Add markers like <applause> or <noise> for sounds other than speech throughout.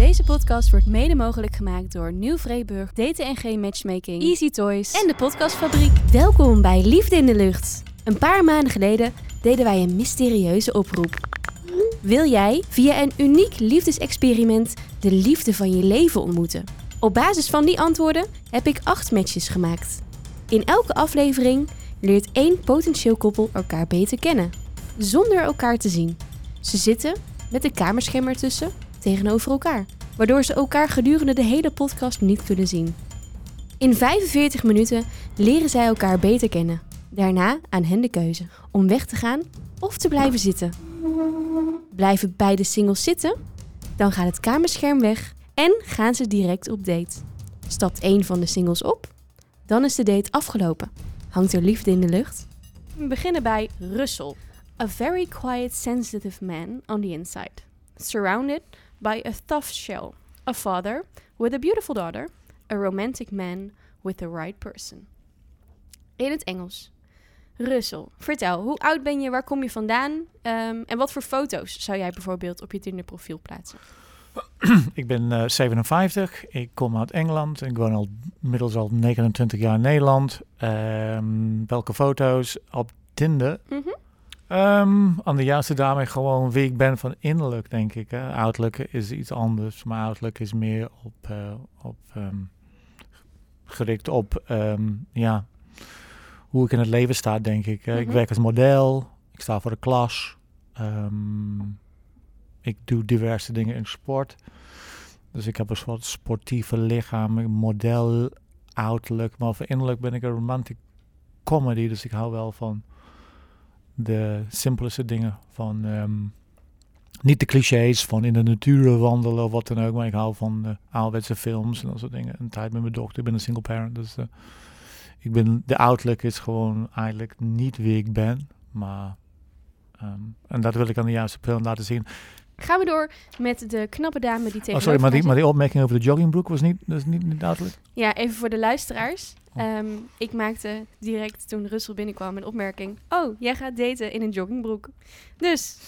Deze podcast wordt mede mogelijk gemaakt door Nieuw Vreeburg, DTNG Matchmaking, Easy Toys en de Podcastfabriek. Welkom bij Liefde in de Lucht. Een paar maanden geleden deden wij een mysterieuze oproep. Wil jij via een uniek liefdesexperiment de liefde van je leven ontmoeten? Op basis van die antwoorden heb ik acht matches gemaakt. In elke aflevering leert één potentieel koppel elkaar beter kennen, zonder elkaar te zien. Ze zitten met een kamerscherm ertussen tegenover elkaar, waardoor ze elkaar gedurende de hele podcast niet kunnen zien. In 45 minuten leren zij elkaar beter kennen. Daarna aan hen de keuze om weg te gaan of te blijven zitten. Blijven beide singles zitten? Dan gaat het kamerscherm weg en gaan ze direct op date. Stapt één van de singles op? Dan is de date afgelopen. Hangt er liefde in de lucht? We beginnen bij Russell. A very quiet, sensitive man on the inside. Surrounded by a tough shell. A father with a beautiful daughter. A romantic man with the right person. In het Engels. Russell, vertel, hoe oud ben je, waar kom je vandaan Ehm, en wat voor foto's zou jij bijvoorbeeld op je Tinder profiel plaatsen? <clears throat> ik ben eh 57, ik kom uit Engeland. Ik woon al inmiddels al 29 jaar in Nederland. Ehm, welke foto's op Tinder? Mhm. Ehm, aan de juiste daarmee gewoon wie ik ben van innerlijk, denk ik. Hè. Uiterlijk is iets anders, maar uiterlijk is meer op, eh, op ehm, gericht op ehm, ja, hoe ik in het leven sta, denk ik. Ik Mhm. werk als model, ik sta voor de klas. Ik doe diverse dingen in sport. Dus ik heb een soort sportieve lichaam, model, uiterlijk. Maar voor innerlijk ben ik een romantic comedy. Dus ik hou wel van de simpelste dingen. Van ehm, niet de clichés van in de natuur wandelen of wat dan ook. Maar ik hou van uh, ouderwetse films en dat soort dingen. Een tijd met mijn dochter. Ik ben een single parent. Dus eh, ik ben, de uiterlijk is gewoon eigenlijk niet wie ik ben. Maar, ehm, en dat wil ik aan de juiste film laten zien. Gaan we door met de knappe dame die tegenover Oh, sorry, maar die, maar die opmerking over de joggingbroek was niet, is niet, niet uiterlijk. Ja, even voor de luisteraars. Oh. Ehm, ik maakte direct toen Russell binnenkwam een opmerking. Oh, jij gaat daten in een joggingbroek. Dus,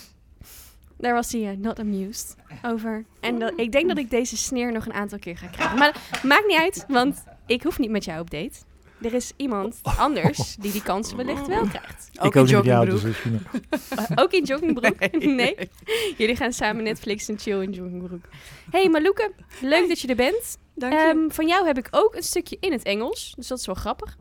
daar was hij eh, not amused over. En dat, ik denk dat ik deze sneer nog een aantal keer ga krijgen. Maar maakt niet uit, want ik hoef niet met jou op date. Er is iemand anders die die kans wellicht wel krijgt. ik ook niet met jou, dus <laughs> ook in joggingbroek? <laughs> Nee. Jullie gaan samen Netflix en chill in joggingbroek. Hey Malouke, leuk dat je er bent. Dank je. Ehm, van jou heb ik ook een stukje in het Engels, dus dat is wel grappig.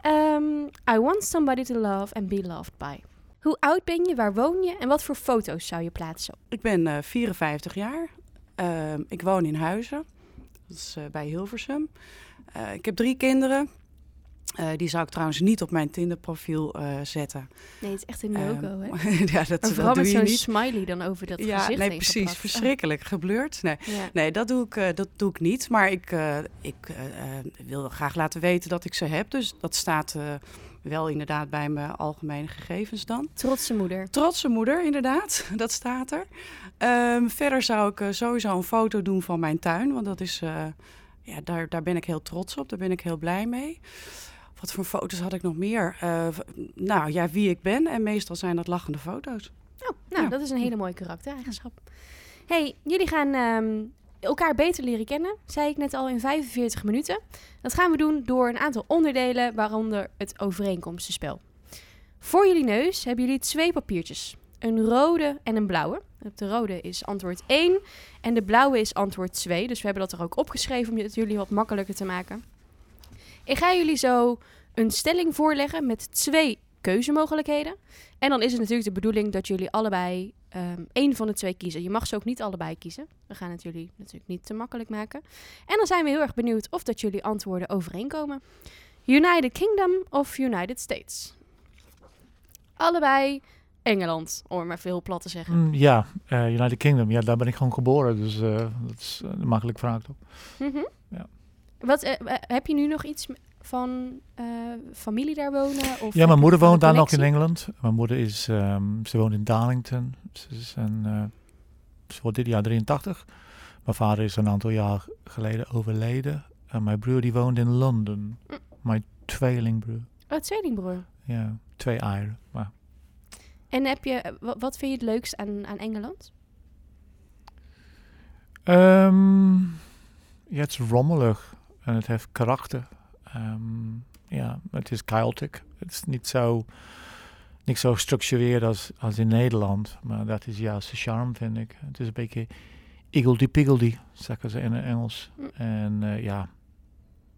Ehm, I want somebody to love and be loved by. Hoe oud ben je, waar woon je en wat voor foto's zou je plaatsen? ik ben eh 54 jaar. Ehm, ik woon in Huizen. Dat is eh, bij Hilversum. Eh, ik heb drie kinderen. Eh, die zou ik trouwens niet op mijn Tinder-profiel eh, zetten. Nee, het is echt een no-go, Ehm, hè? <laughs> ja, dat, En dat vooral doe met je zo'n smiley dan over dat ja, gezicht nee, precies. geplakt. Verschrikkelijk. Gebleurd. Nee, ja. nee dat, doe ik, eh, dat doe ik niet. Maar ik, ik wil graag laten weten dat ik ze heb. Dus dat staat wel inderdaad bij mijn algemene gegevens dan. Trotse moeder. Trotse moeder, inderdaad. <laughs> Dat staat er. Ehm, verder zou ik sowieso een foto doen van mijn tuin. Want dat is, ja, daar, daar ben ik heel trots op. Daar ben ik heel blij mee. Wat voor foto's had ik nog meer? Eh, nou ja, wie ik ben. En meestal zijn dat lachende foto's. Oh, nou, Ja. dat is een hele mooie karaktereigenschap. hey, jullie gaan ehm, elkaar beter leren kennen, zei ik net al in 45 minuten. Dat gaan we doen door een aantal onderdelen, waaronder het overeenkomstenspel. Voor jullie neus hebben jullie twee papiertjes. Een rode en een blauwe. De rode is antwoord 1 en de blauwe is antwoord 2. Dus we hebben dat er ook opgeschreven om het jullie wat makkelijker te maken. Ik ga jullie zo een stelling voorleggen met twee keuzemogelijkheden. En dan is het natuurlijk de bedoeling dat jullie allebei ehm één van de twee kiezen. Je mag ze ook niet allebei kiezen. We gaan het jullie natuurlijk niet te makkelijk maken. En dan zijn we heel erg benieuwd of dat jullie antwoorden overeenkomen. United Kingdom of United States? Allebei Engeland, om maar veel plat te zeggen. Mm, ja, eh, United Kingdom. Ja, daar ben ik gewoon geboren. Dus eh, dat is een makkelijk vraag toch? Mhm. Ja. Wat, eh, eh, heb je nu nog iets van eh, familie daar wonen? Of Ja, mijn moeder woont daar nog in? Engeland. Mijn moeder is, ehm, ze woont in Darlington. Ze, is een, ze wordt dit jaar 83. Mijn vader is een aantal jaar geleden overleden. En mijn broer die woont in Londen. Mm. Mijn tweelingbroer. Oh, tweelingbroer. Ja, twee eieren. Maar En heb je, wa- wat vind je het leukst aan, aan Engeland? Ehm, ja, het is rommelig en het heeft karakter. Ehm, ja, het is chaotic. Het is niet zo, niet zo gestructureerd als, als in Nederland. Maar dat is juist de charme, vind ik. Het is een beetje iggledy-piggledy, zeggen ze in het Engels. Mm. En eh, ja,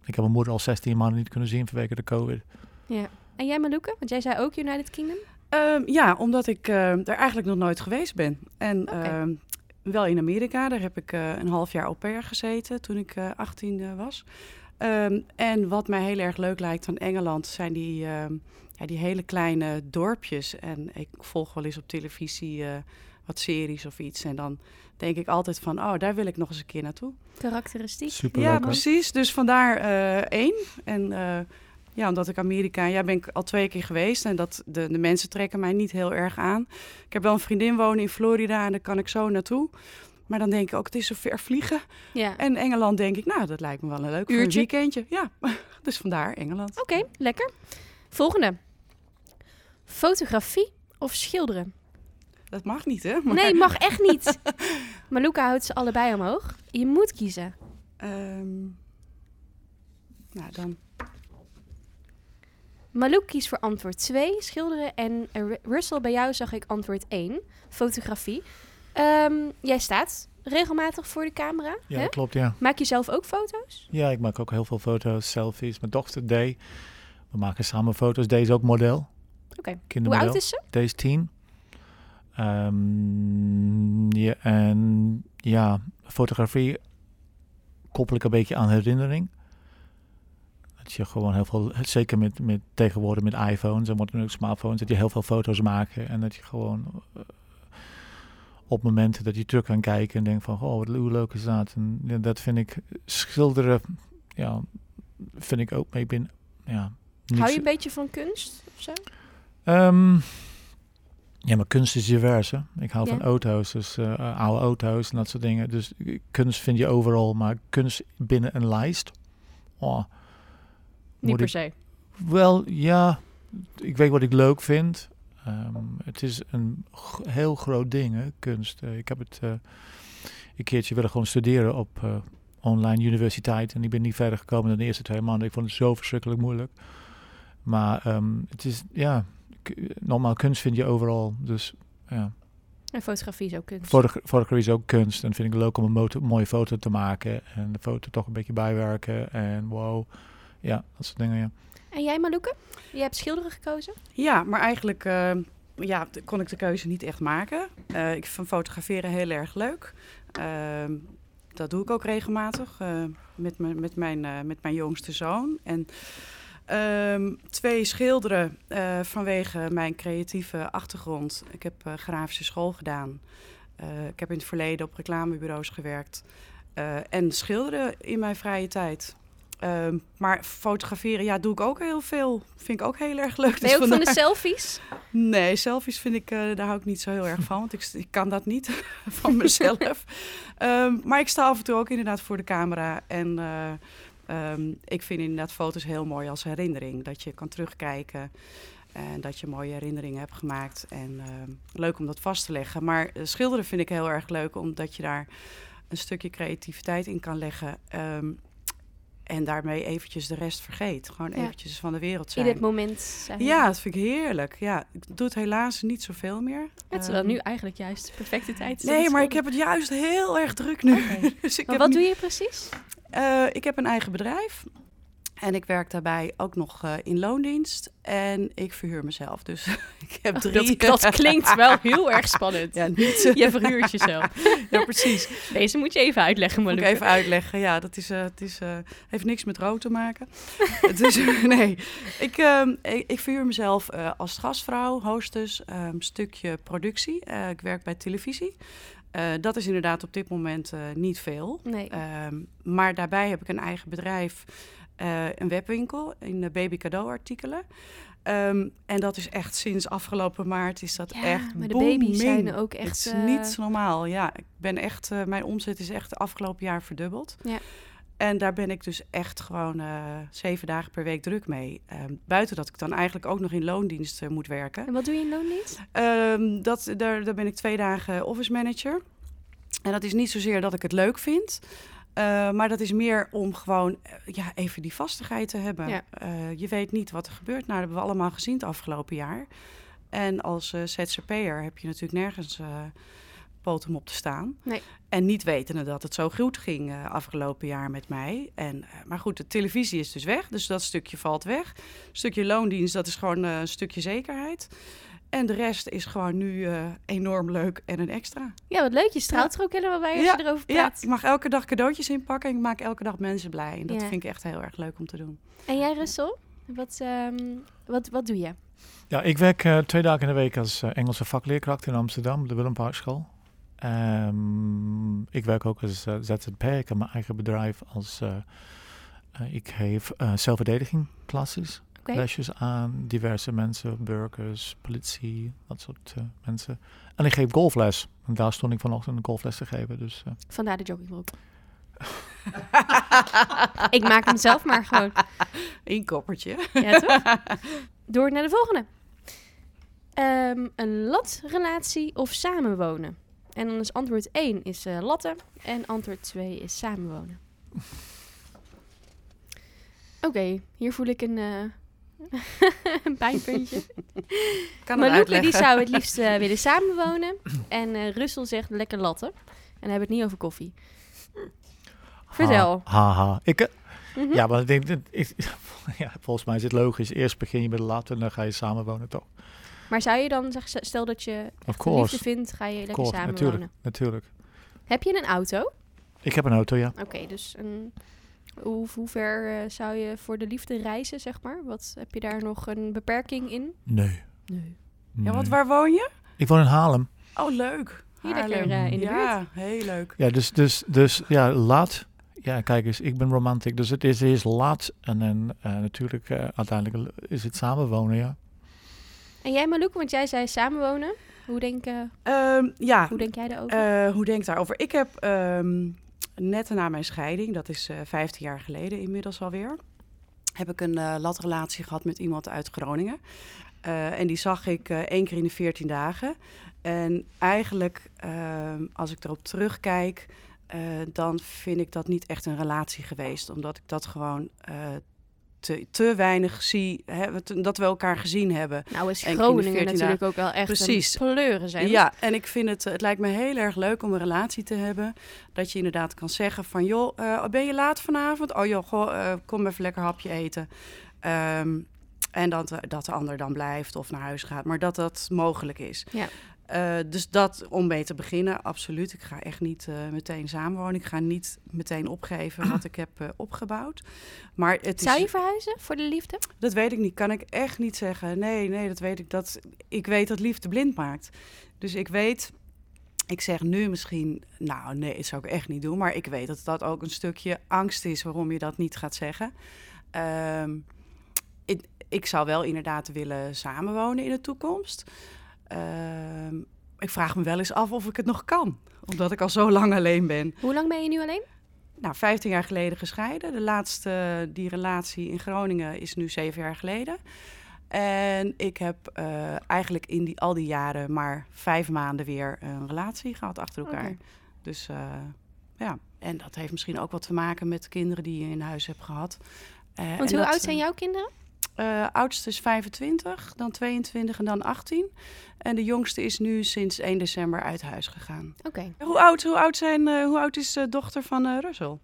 ik heb mijn moeder al 16 maanden niet kunnen zien vanwege de COVID. Ja. En jij Maluke? Want jij zei ook United Kingdom. Ehm, ja, omdat ik eh, er eigenlijk nog nooit geweest ben. En Oké. ehm, wel in Amerika. Daar heb ik eh, een half jaar au pair gezeten toen ik eh 18 eh, was. Ehm, en wat mij heel erg leuk lijkt aan Engeland zijn die, ehm, ja, die hele kleine dorpjes. En ik volg wel eens op televisie eh, wat series of iets. En dan denk ik altijd van, oh, daar wil ik nog eens een keer naartoe. Karakteristiek. Super Ja, precies. Dus vandaar eh, één. En eh, ja, omdat ik Amerika, ja, ben ik al twee keer geweest en dat de, de mensen trekken mij niet heel erg aan. Ik heb wel een vriendin wonen in Florida en daar kan ik zo naartoe. Maar dan denk ik ook, het is zo ver vliegen. Ja. En Engeland denk ik, nou, dat lijkt me wel een leuk voor een Uurtje. weekendje. Ja, <laughs> dus vandaar Engeland. Oké, lekker. Volgende. Fotografie of schilderen? Dat mag niet, hè? Maar, Nee, mag echt niet. <laughs> Maluka houdt ze allebei omhoog. Je moet kiezen. ehm, nou, dan Malouk kiest voor antwoord 2, schilderen. En eh, Ru- Russell, bij jou zag ik antwoord 1, fotografie. Ehm, jij staat regelmatig voor de camera. Ja, hè? klopt, ja. Maak je zelf ook foto's? Ja, ik maak ook heel veel foto's, selfies. Mijn dochter Day. We maken samen foto's. Day is ook model. Oké. Hoe Kindermodel. oud is ze? Day is tien. Ehm, ja, en ja, fotografie koppel ik een beetje aan herinnering. Dat je gewoon heel veel, zeker met, met tegenwoordig met iPhones en wat dan ook smartphones, dat je heel veel foto's maakt en dat je gewoon eh, op momenten dat je terug kan kijken en denkt van, oh, wat, hoe leuk is dat? En ja, dat vind ik, schilderen, ja, vind ik ook, maar ik ben, ja... Hou je zo- een beetje van kunst of zo? Ehm, ja, maar kunst is divers, hè. Ik hou Ja. van auto's, dus eh, oude auto's en dat soort dingen. Dus eh, kunst vind je overal, maar kunst binnen een lijst. Oh, Niet per se. wel, ja, ik weet wat ik leuk vind. Ehm, het is een heel groot ding, hè, kunst. Eh, ik heb het eh, een keertje willen gewoon studeren op eh, online universiteit. En ik ben niet verder gekomen dan de eerste twee maanden. Ik vond het zo verschrikkelijk moeilijk. Maar ehm, het is, ja, normaal kunst vind je overal. Dus ja, En fotografie is ook kunst. Fotogra- fotografie is ook kunst. En vind ik leuk om een mooie foto te maken. En de foto toch een beetje bijwerken. En wow, ja, dat soort dingen, ja. En jij Maluke? Je hebt schilderen gekozen? Ja, maar eigenlijk eh, ja, kon ik de keuze niet echt maken. Eh, ik vind fotograferen heel erg leuk. Ehm, dat doe ik ook regelmatig eh, met, mijn met, mijn, eh, met mijn jongste zoon. En ehm, twee schilderen eh, vanwege mijn creatieve achtergrond. Ik heb eh, grafische school gedaan. Eh, ik heb in het verleden op reclamebureaus gewerkt. Eh, en schilderen in mijn vrije tijd. Ehm, maar fotograferen, ja, doe ik ook heel veel. Vind ik ook heel erg leuk. Ben je Dus ook van de selfies? Nee, selfies vind ik, eh, daar hou ik niet zo heel erg van. Want ik, ik kan dat niet <laughs> van mezelf. <laughs> Ehm, maar ik sta af en toe ook inderdaad voor de camera. En eh, ehm, ik vind inderdaad foto's heel mooi als herinnering. Dat je kan terugkijken. En dat je mooie herinneringen hebt gemaakt. En leuk om dat vast te leggen. Maar eh, schilderen vind ik heel erg leuk. Omdat je daar een stukje creativiteit in kan leggen. En daarmee eventjes de rest vergeet. Gewoon Ja. eventjes van de wereld In zijn. dit moment. zijn. Ja, dat vind ik heerlijk. Ja, ik doe het helaas niet zoveel meer. Het is wel Ehm, nu eigenlijk juist de perfecte tijd. Nee, maar ik heb het juist heel erg druk nu. <laughs> Dus ik Maar heb wat nu- doe je precies? Eh, ik heb een eigen bedrijf. En ik werk daarbij ook nog eh, in loondienst. En ik verhuur mezelf. Dus <laughs> ik heb drie... Dat, dat klinkt wel heel erg spannend. <laughs> Ja, niet... Je verhuurt jezelf. <laughs> ja, precies. Deze moet je even uitleggen, Moet ik Maluke. even uitleggen. Ja, dat is, eh, het is, eh, heeft niks met rood te maken. dus nee, ik, ehm, ik, ik verhuur mezelf als gastvrouw, hostess, een stukje productie. Ik werk bij televisie. Dat is inderdaad op dit moment niet veel. Nee. Ehm, maar daarbij heb ik een eigen bedrijf, een webwinkel in de baby cadeauartikelen. Ehm, en dat is echt sinds afgelopen maart is dat ja, echt maar de booming. baby's zijn ook Het echt... is eh, niet normaal. Ja, ik ben echt, eh, mijn omzet is echt afgelopen jaar verdubbeld. Ja. En daar ben ik dus echt gewoon eh, zeven dagen per week druk mee. Ehm, buiten dat ik dan eigenlijk ook nog in loondienst eh, moet werken. En wat doe je in loondienst? Ehm, dat, daar, daar ben ik twee dagen office manager. En dat is niet zozeer dat ik het leuk vind. Uh, maar dat is meer om gewoon uh, ja, even die vastigheid te hebben. Ja. Uh, je weet niet wat er gebeurt. Nou, dat hebben we allemaal gezien het afgelopen jaar. En als ZZP'er heb je natuurlijk nergens poot om op te staan. Nee. En niet wetende dat het zo goed ging afgelopen jaar met mij. En, maar goed, de televisie is dus weg. Dus dat stukje valt weg. Een stukje loondienst, dat is gewoon een stukje zekerheid. En de rest is gewoon nu uh, enorm leuk en een extra. Ja, wat leuk. Je straalt er ook helemaal bij als ja, je erover praat. Ja, ik mag elke dag cadeautjes inpakken en ik maak elke dag mensen blij. En dat Ja. vind ik echt heel erg leuk om te doen. En jij, Russel? Wat, ehm, wat, wat doe je? Ja, ik werk eh, twee dagen in de week als eh, Engelse vakleerkracht in Amsterdam, de Willem Parkschool. Ehm, ik werk ook als eh, ZZP. Ik heb mijn eigen bedrijf als... eh, eh, ik geef eh, zelfverdediging klasses. Lesjes aan diverse mensen, burgers, politie, dat soort eh, mensen. En ik geef golfles. En daar stond ik vanochtend een golfles te geven. Dus eh, Vandaar de joggingbroek. <laughs> ik maak hem zelf maar gewoon. Eén koppertje. Ja, toch? <laughs> Door naar de volgende. Ehm, een latrelatie of samenwonen? En dan is antwoord 1 is eh, latten en antwoord 2 is samenwonen. Oké, hier voel ik een, eh een <laughs> pijnpuntje. Kan die zou het liefst <laughs> eh, willen samenwonen. En eh Russel zegt lekker latten. En dan hebben we het niet over koffie. Vertel. Ha, ha, ha. Ik, eh, Mhm. Ja, maar ik denk, dat ik, <laughs> ja, volgens mij is het logisch. Eerst begin je met de laten en dan ga je samenwonen, toch? Maar zou je dan, zeg, stel dat je liefde vindt, ga je lekker course, samenwonen. natuurlijk, natuurlijk. Heb je een auto? Ik heb een auto, ja. Oké, dus een, hoe, hoe ver eh, zou je voor de liefde reizen, zeg maar? Wat, heb je daar nog een beperking in? Nee. Nee. Ja, want waar woon je? Ik woon in Haarlem. Oh, leuk. Hier lekker, eh, in de Ja, heel leuk. Ja, dus, dus, dus ja, laat. Ja, kijk eens, ik ben romantic. Dus het is eerst laat en dan eh, natuurlijk eh, uiteindelijk is het samenwonen, ja. En jij Malouke, want jij zei samenwonen. Hoe denk, eh, Ehm, ja, hoe denk jij daarover? Eh, hoe denk ik daarover? Ik heb ehm, net na mijn scheiding, dat is eh 15 jaar geleden inmiddels alweer, heb ik een eh, latrelatie gehad met iemand uit Groningen. Eh, en die zag ik eh, één keer in de 14 dagen. En eigenlijk, als ik erop terugkijk, eh, dan vind ik dat niet echt een relatie geweest. Omdat ik dat gewoon eh, te, te weinig zie, hè, dat we elkaar gezien hebben. nou is Groningen 14 natuurlijk ook wel echt Precies. een pleuren zijn. Ja, en ik vind het, het lijkt me heel erg leuk om een relatie te hebben. Dat je inderdaad kan zeggen van, joh, eh, ben je laat vanavond? Oh joh, goh, eh, kom even lekker hapje eten. Ehm, en dat, dat de ander dan blijft of naar huis gaat. Maar dat dat mogelijk is. Ja. Eh, dus dat om mee te beginnen, absoluut. Ik ga echt niet eh, meteen samenwonen. Ik ga niet meteen opgeven wat ik heb eh, opgebouwd. Maar het Zou is, je verhuizen voor de liefde? dat weet ik niet. Kan ik echt niet zeggen. Nee, nee, dat weet ik. Dat, ik weet dat liefde blind maakt. Dus ik weet, ik zeg nu misschien, nou nee, dat zou ik echt niet doen. Maar ik weet dat dat ook een stukje angst is waarom je dat niet gaat zeggen. Ehm, ik, ik zou wel inderdaad willen samenwonen in de toekomst. Ehm, ik vraag me wel eens af of ik het nog kan. Omdat ik al zo lang alleen ben. Hoe lang ben je nu alleen? Nou, 15 jaar geleden gescheiden. De laatste, die relatie in Groningen is nu zeven jaar geleden. En ik heb eh, eigenlijk in die, al die jaren maar vijf maanden weer een relatie gehad achter elkaar. Dus eh, ja, en dat heeft misschien ook wat te maken met de kinderen die je in huis hebt gehad. Eh, Want hoe dat, oud zijn jouw kinderen? Eh, oudste is 25, dan 22 en dan 18. En de jongste is nu sinds 1 december uit huis gegaan. Oké. Hoe oud, hoe oud, zijn, eh, hoe oud is de dochter van eh Russell?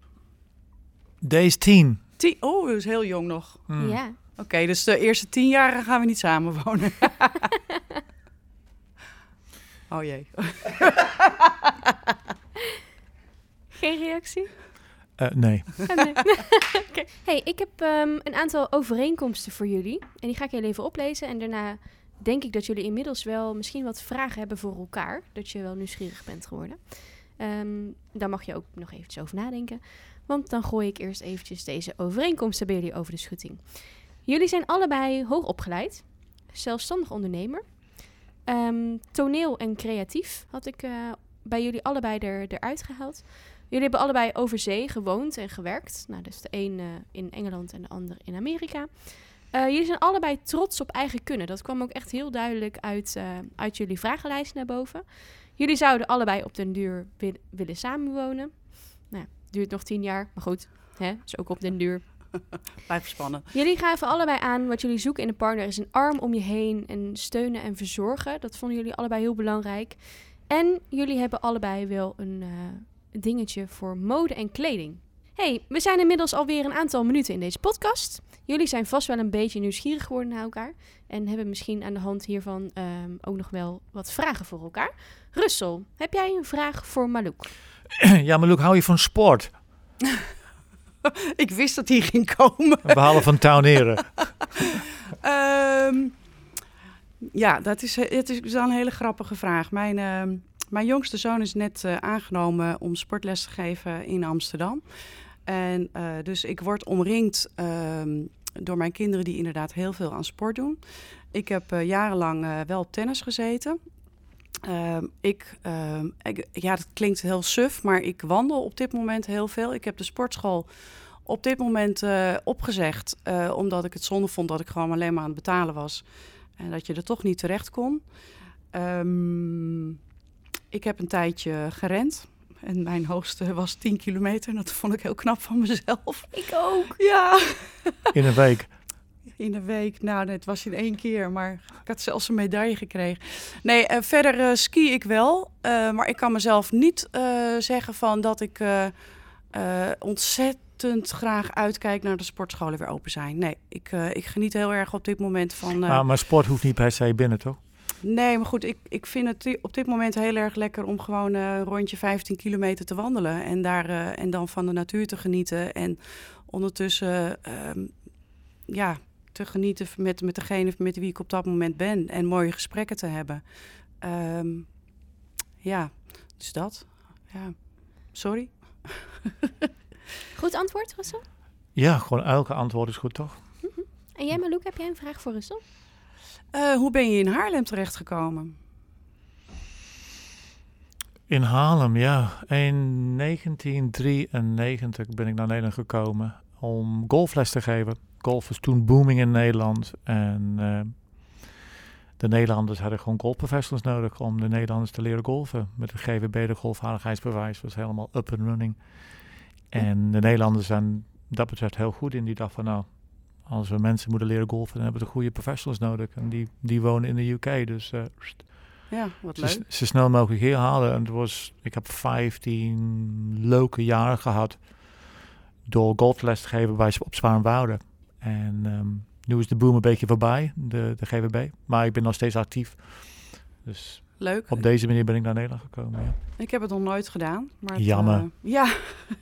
Deze tien. Tien, oh, dat is heel jong nog. Hmm. Ja. Oké, dus de eerste tien jaren gaan we niet samen wonen. <laughs> oh jee. Geen reactie? Eh, nee. <laughs> <laughs> Hey, ik heb ehm, een aantal overeenkomsten voor jullie. En die ga ik heel even oplezen. En daarna denk ik dat jullie inmiddels wel misschien wat vragen hebben voor elkaar. Dat je wel nieuwsgierig bent geworden. Ehm daar mag je ook nog eventjes over nadenken. Want dan gooi ik eerst eventjes deze overeenkomsten bij jullie over de schutting. Jullie zijn allebei hoogopgeleid. Zelfstandig ondernemer. Ehm, toneel en creatief had ik eh, bij jullie allebei er, eruit gehaald. Jullie hebben allebei over zee gewoond en gewerkt. Nou, dus de een eh, in Engeland en de ander in Amerika. Eh, jullie zijn allebei trots op eigen kunnen. Dat kwam ook echt heel duidelijk uit, eh, uit jullie vragenlijst naar boven. Jullie zouden allebei op den duur wi- willen samenwonen. Nou, duurt nog tien jaar, maar goed, hè, is ook op den duur. <laughs> Blijft spannend. Jullie gaven allebei aan wat jullie zoeken in een partner is een arm om je heen en steunen en verzorgen. Dat vonden jullie allebei heel belangrijk. En jullie hebben allebei wel een dingetje voor mode en kleding. hey, we zijn inmiddels alweer een aantal minuten in deze podcast. Jullie zijn vast wel een beetje nieuwsgierig geworden naar elkaar. En hebben misschien aan de hand hiervan ehm, ook nog wel wat vragen voor elkaar. Russel, heb jij een vraag voor Malouk? <clears throat> ja, Luc, hou je van sport? <laughs> Ik wist dat die ging komen. Behalve van tuineren. <laughs> <laughs> Ehm, ja, dat is, het is wel een hele grappige vraag. Mijn, ehm, mijn jongste zoon is net eh, aangenomen om sportles te geven in Amsterdam. En eh, dus ik word omringd ehm, door mijn kinderen die inderdaad heel veel aan sport doen. Ik heb eh, jarenlang wel tennis gezeten. Ehm, ik, ehm, ik, ja, dat klinkt heel suf, maar ik wandel op dit moment heel veel. Ik heb de sportschool op dit moment opgezegd, omdat ik het zonde vond dat ik gewoon alleen maar aan het betalen was. En dat je er toch niet terecht kon. Ehm, ik heb een tijdje gerend. En mijn hoogste was 10 kilometer. En dat vond ik heel knap van mezelf. Ik ook. Ja, In een week. in een week. Nou, het was in één keer, maar ik had zelfs een medaille gekregen. Nee, eh, verder eh, ski ik wel. eh, maar ik kan mezelf niet eh, zeggen van dat ik eh, eh, ontzettend graag uitkijk naar de sportscholen weer open zijn. Nee, ik, eh, ik geniet heel erg op dit moment van... eh, Maar, maar sport hoeft niet per se binnen, toch? Nee, maar goed, ik, ik vind het op dit moment heel erg lekker om gewoon eh, een rondje 15 kilometer te wandelen. En, daar, eh, en dan van de natuur te genieten. En ondertussen ehm, ja, te genieten met, met degene met wie ik op dat moment ben. En mooie gesprekken te hebben. Ehm, ja, dus dat. Ja. Sorry. <laughs> Goed antwoord, Russel? Ja, gewoon elke antwoord is goed, toch? En jij, Malouk, heb jij een vraag voor Russel? Eh, hoe ben je in Haarlem terechtgekomen? In Haarlem, ja. In 1993 ben ik naar Nederland gekomen om golfles te geven. Golf was toen booming in Nederland. En eh, de Nederlanders hadden gewoon golfprofessionals nodig om de Nederlanders te leren golfen. Met de GVB, de golfvaardigheidsbewijs, was helemaal up and running. En de Nederlanders zijn dat betreft heel goed in. Die dacht van nou, als we mensen moeten leren golfen, dan hebben we de goede professionals nodig. En die, die wonen in de UK, dus... eh, Ja, wat ze, leuk. zo snel mogelijk hier halen. En het was, ik heb 15 leuke jaren gehad door golfles te geven bij, op Zwaarwouden. En ehm, nu is de boom een beetje voorbij, de, de GVB. Maar ik ben nog steeds actief. Dus Leuk. op deze manier ben ik naar Nederland gekomen. Ja. Ik heb het nog nooit gedaan. Maar het, Jammer. eh, ja, <laughs>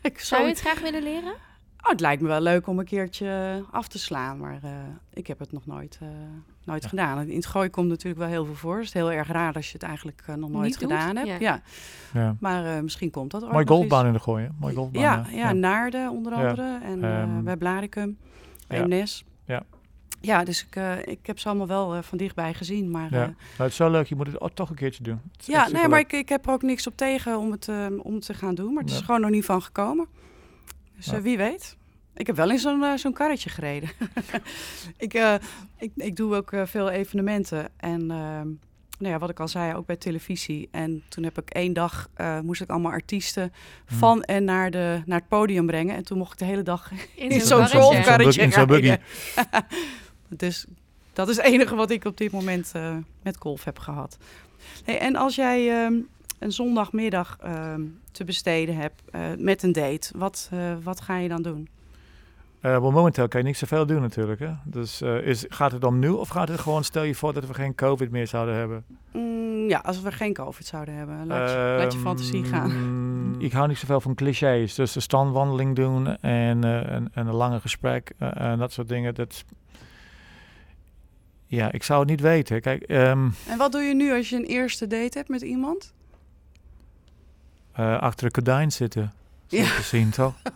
ik Zou zou je het graag willen leren? Oh, het lijkt me wel leuk om een keertje af te slaan, maar eh, ik heb het nog nooit, eh, nooit Ja. gedaan. In het gooi komt natuurlijk wel heel veel voor. Het is heel erg raar als je het eigenlijk eh, nog nooit Niet doet, gedaan hebt. ja. Ja. Ja. Maar eh, misschien komt dat ook Mooi golfbaan in de gooi, hè? Mooi golfbaan. Ja, ja, Naarden onder Ja. andere. En eh, Ehm, bij Blaricum, bij ja. Ja. Ja, dus ik, eh, ik heb ze allemaal wel eh, van dichtbij gezien. Maar Ja. ja, Nou, het is zo leuk, je moet het ook toch een keertje doen. Ja nee, maar ik, ik heb er ook niks op tegen om het, eh, om het te gaan doen. Maar het is gewoon nog niet van gekomen. Dus Ja. eh, wie weet. Ik heb wel in zo'n eh, zo'n karretje gereden. <laughs> ik, eh, ik, ik doe ook veel evenementen. En ehm, nou ja, wat ik al zei, ook bij televisie. En toen heb ik één dag, moest ik allemaal artiesten Hmm. van en naar, de, naar het podium brengen. En toen mocht ik de hele dag In <laughs> zo'n zo'n karretje. golfkarretje In zo'n buggy. rijden. <laughs> dus dat is het enige wat ik op dit moment met golf heb gehad. Hey, en als jij ehm, een zondagmiddag ehm, te besteden hebt eh, met een date, wat, eh, wat ga je dan doen? Eh, wel, momenteel kan je niet zoveel doen natuurlijk. Hè? Dus is, gaat het om nu of gaat het gewoon, stel je voor dat we geen COVID meer zouden hebben? Mm, ja, als we geen COVID zouden hebben, laat je, laat je fantasie gaan. Ehm, <laughs> Ik hou niet zoveel van clichés. Dus de standwandeling doen en, en, en een lange gesprek en dat soort dingen. Dat, ja, ik zou het niet weten. Kijk, ehm, En wat doe je nu als je een eerste date hebt met iemand? Eh, achter een gordijn zitten. Ja. te zien, toch? <laughs>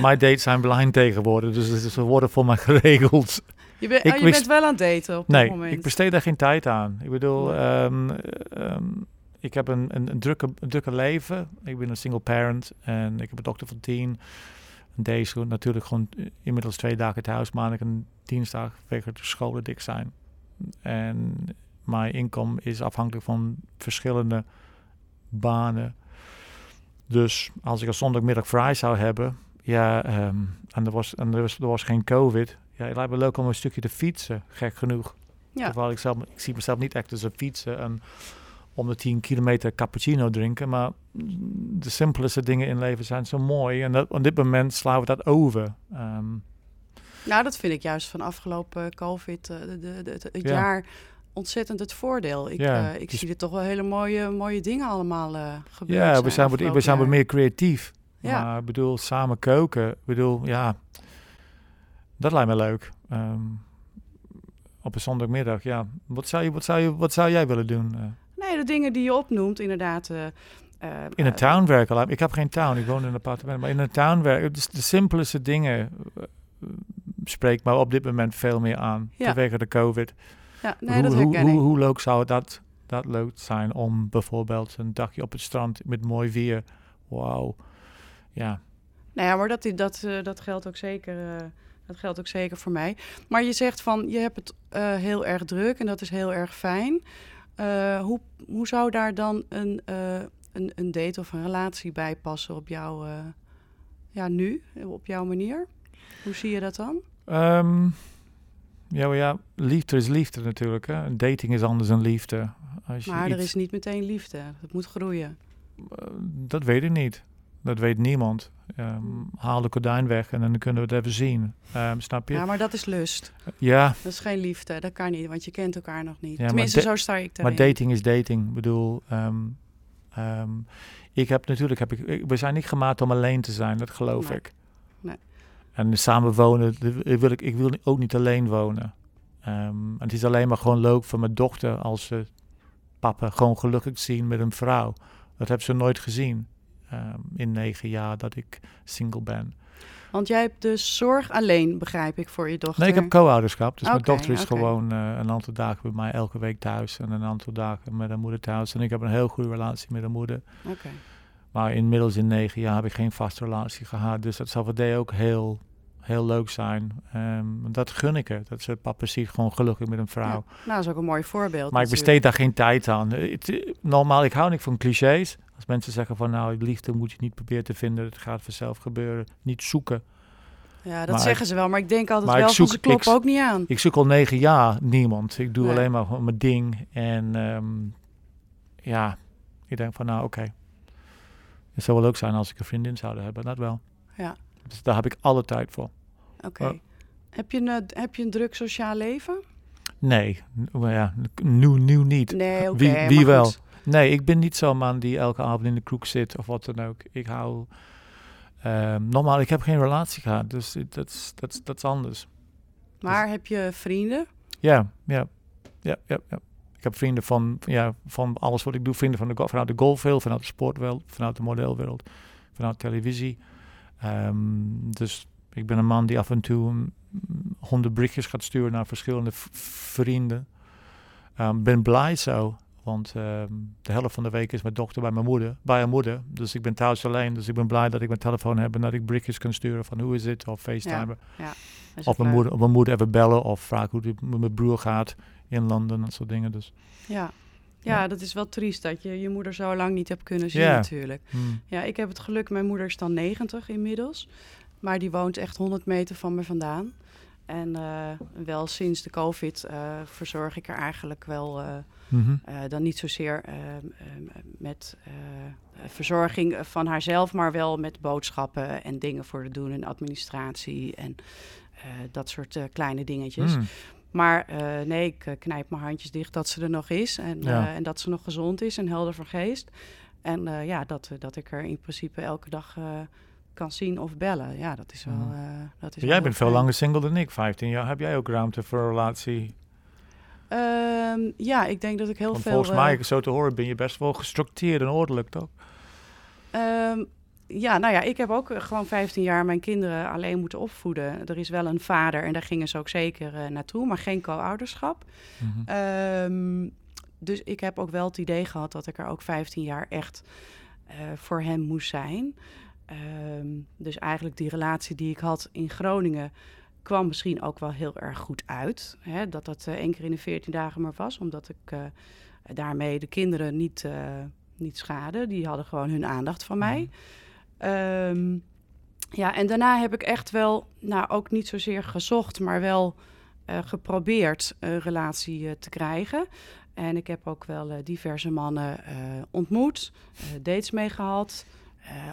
Mijn dates zijn blind tegenwoordig, dus ze worden voor mij geregeld. Je, bent Ik oh, je wist- bent wel aan het daten op dit Nee, moment. ik besteed daar geen tijd aan. Ik bedoel, ehm, ehm, ik heb een, een, een, drukke, een drukke leven. Ik ben een single parent en ik heb een dochter van tien. En deze natuurlijk gewoon inmiddels twee dagen thuis, maandag en dinsdag, vanwege de scholen dik zijn. En mijn inkomen is afhankelijk van verschillende banen. Dus als ik een zondagmiddag vrij zou hebben, ja, ehm, en, er was, en er, was, er was geen COVID, ja, het lijkt me leuk om een stukje te fietsen, gek genoeg. Ja. Terwijl ik, zelf, ik zie mezelf niet echt als een fietsen en om de 10 kilometer cappuccino drinken, maar de simpelste dingen in leven zijn zo mooi. En dat, op dit moment slaan we dat over. Ehm, Nou, dat vind ik juist van afgelopen COVID, eh, de, de, de- het, het Ja. jaar, ontzettend het voordeel. Ik, Ja, eh, ik dus- zie er toch wel hele mooie, mooie dingen allemaal eh gebeuren. ja, we zijn, wat- we zijn wat meer creatief. Ja. Maar ik bedoel, samen koken, ik bedoel, ja, dat lijkt me leuk. Ehm, op een zondagmiddag, ja. Wat zou, je, wat, zou je, wat zou jij willen doen? eh? Nee, de dingen die je opnoemt, inderdaad. in een town werken. Ik heb geen town, ik woon in een appartement. Maar in een town werken, dus de simpelste dingen uh, spreekt me op dit moment veel meer aan. Ja. Vanwege de COVID. Ja, nee, hoe, dat hoe, herken hoe, ik. hoe leuk zou dat, dat leuk zijn om bijvoorbeeld een dagje op het strand met mooi weer. Wauw. Ja. Nou ja, maar dat, dat, eh, dat geldt ook zeker. eh, dat geldt ook zeker voor mij. Maar je zegt van je hebt het eh, heel erg druk en dat is heel erg fijn. Hoe, hoe zou daar dan een, een, een date of een relatie bij passen op jou, eh, ja, nu, op jouw manier? Hoe zie je dat dan? Ehm, ja, maar ja, liefde is liefde natuurlijk. Hè? Dating is anders dan liefde. Als je Maar er is niet meteen liefde. Het moet groeien. Eh, dat weet ik niet. Dat weet niemand. Ehm, haal de gordijn weg en dan kunnen we het even zien. Ehm, snap je? Ja, maar dat is lust. Ja, Dat is geen liefde. Dat kan niet, want je kent elkaar nog niet. Ja, maar Tenminste, zo sta ik maar erin. dating is dating. Ik bedoel, ehm, ik heb natuurlijk, heb ik, ik- we zijn niet gemaakt om alleen te zijn, dat geloof Nee. ik. Nee. En samen wonen, dat wil ik, ik wil ook niet alleen wonen. Ehm, en het is alleen maar gewoon leuk voor mijn dochter als ze papa gewoon gelukkig zien met een vrouw. Dat heb ze nooit gezien ehm, in negen jaar dat ik single ben. Want jij hebt dus zorg alleen, begrijp ik, voor je dochter. Nee, ik heb co-ouderschap. Dus mijn dochter is gewoon eh, een aantal dagen bij mij elke week thuis. En een aantal dagen met haar moeder thuis. En ik heb een heel goede relatie met haar moeder. Maar inmiddels in negen jaar heb ik geen vaste relatie gehad. Dus dat zal voor die ook heel, heel leuk zijn. Ehm, dat gun ik haar. Dat ze papa ziet gewoon gelukkig met een vrouw. Ja, nou, dat is ook een mooi voorbeeld. Maar ik besteed daar geen tijd aan. Het- normaal, ik hou niet van clichés. Als mensen zeggen van nou, liefde moet je niet proberen te vinden. Het gaat vanzelf gebeuren. Niet zoeken. Ja, dat maar zeggen ze wel, maar ik denk altijd wel zoek- ze kloppen ook niet aan. Ik zoek al negen jaar niemand. Ik doe Nee. alleen maar mijn ding. En ehm, ja, ik denk van nou oké. Het zou wel leuk zijn als ik een vriendin zou hebben. Dat wel. Ja, Dus daar heb ik alle tijd voor. Oké. Oh. Heb, je een, eh, heb je een druk sociaal leven? Nee, n- maar ja, nu, nu niet. Nee, wie wie wel? goed. Nee, ik ben niet zo'n man die elke avond in de kroeg zit of wat dan ook. Ik hou... ehm, normaal, ik heb geen relatie gehad, dus dat is- anders. Maar heb je vrienden? Ja, ja, ja, ja, ja. Ik heb vrienden van, ja, van alles wat ik doe. Vrienden van de, vanuit de golfwereld, vanuit de sportwereld, vanuit de modelwereld, vanuit televisie. Ehm, dus ik ben een man die af en toe mm, honderd berichtjes gaat sturen naar verschillende vrienden. Ik ben blij zo, want ehm, de helft van de week is mijn dochter bij mijn moeder, bij haar moeder. Dus ik ben thuis alleen, dus ik ben blij dat ik mijn telefoon heb en dat ik berichtjes kan sturen van hoe is het, of FaceTime. Is Of mijn moeder, of mijn moeder even bellen of vragen hoe het met mijn broer gaat in Londen, dat soort dingen. Dus, Ja. Ja, Ja. dat is wel triest dat je je moeder zo lang niet hebt kunnen zien Ja. natuurlijk. hmm. Ja, ik heb het geluk, mijn moeder is dan 90 inmiddels. Maar die woont echt 100 meter van me vandaan. En eh, wel sinds de COVID eh, verzorg ik er eigenlijk wel... eh, Mhm. dan niet zozeer met verzorging van haarzelf, maar wel met boodschappen en dingen voor te doen en administratie en dat soort kleine dingetjes. Hmm. Maar nee, ik knijp mijn handjes dicht dat ze er nog is en, Ja. en dat ze nog gezond is en helder van geest. En ja, dat, dat ik er in principe elke dag kan zien of bellen. Ja, dat is wel. Mhm. eh, dat is Jij wel bent veel langer single dan ik, 15 jaar. Heb jij ook ruimte voor een relatie? Ehm, ja, ik denk dat ik heel Want veel. volgens eh, mij, zo te horen, ben je best wel gestructureerd en ordelijk, toch? Ehm, ja, nou ja, ik heb ook eh, gewoon 15 jaar mijn kinderen alleen moeten opvoeden. Er is wel een vader en daar gingen ze ook zeker eh, naartoe, maar geen co-ouderschap. Mhm. Ehm, dus ik heb ook wel het idee gehad dat ik er ook 15 jaar echt eh, voor hem moest zijn. Ehm, dus eigenlijk die relatie die ik had in Groningen, kwam misschien ook wel heel erg goed uit. Hè, dat dat uh, één keer in de 14 dagen maar was. Omdat ik uh, daarmee de kinderen niet, uh, niet schade. Die hadden gewoon hun aandacht van mij. Um, ja, en daarna heb ik echt wel, nou ook niet zozeer gezocht, maar wel geprobeerd een relatie te krijgen. En ik heb ook wel diverse mannen ontmoet, dates mee gehad.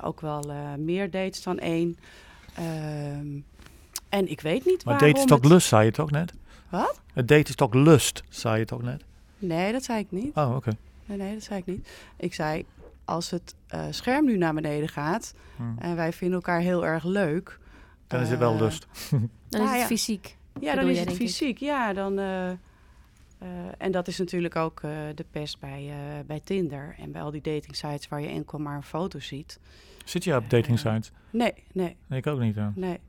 Ook wel meer dates dan één. Um, en ik weet niet maar waarom... date is toch het... lust, zei je toch net? Wat? Het date is toch lust, zei je toch net? Nee, dat zei ik niet. Oh, oké. Nee, nee, dat zei ik niet. Ik zei, als het uh, scherm nu naar beneden gaat... Hmm. en wij vinden elkaar heel erg leuk... Dan is het wel eh, lust. Dan is Ah, het ja. fysiek. Ja, dan is het fysiek. Ja, dan... eh, eh, en dat is natuurlijk ook eh, de pest bij, eh, bij Tinder... en bij al die dating sites waar je enkel maar een foto ziet. Zit je op dating sites? Nee, nee, Nee, ik ook niet. Ja. nee.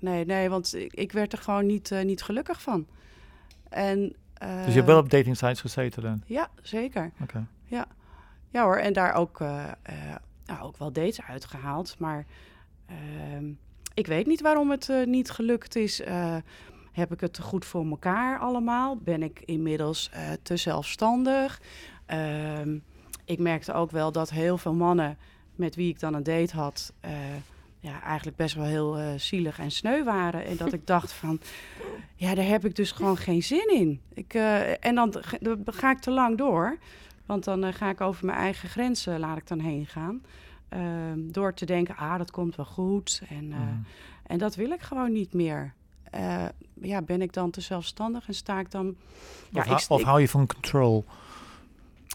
Nee, nee, want ik, ik werd er gewoon niet, niet gelukkig van. En, Dus je hebt wel op dating sites gezeten dan? Ja, zeker. Oké. Ja hoor, en daar ook, nou, ook wel dates uitgehaald. Maar ehm, ik weet niet waarom het niet gelukt is. Heb ik het te goed voor elkaar allemaal? Ben ik inmiddels eh, te zelfstandig? Ehm, ik merkte ook wel dat heel veel mannen met wie ik dan een date had... eh, ja, eigenlijk best wel heel eh, zielig en sneu waren. En dat ik <laughs> dacht van, ja, daar heb ik dus gewoon geen zin in. Ik, en dan, ga- dan ga ik te lang door. Want dan ga ik over mijn eigen grenzen, laat ik dan heen gaan. Ehm, door te denken, ah, dat komt wel goed. En, Mhm. en dat wil ik gewoon niet meer. Eh, ja, ben ik dan te zelfstandig en sta ik dan... Ja, of, hou- ik, of ik- hou je van control?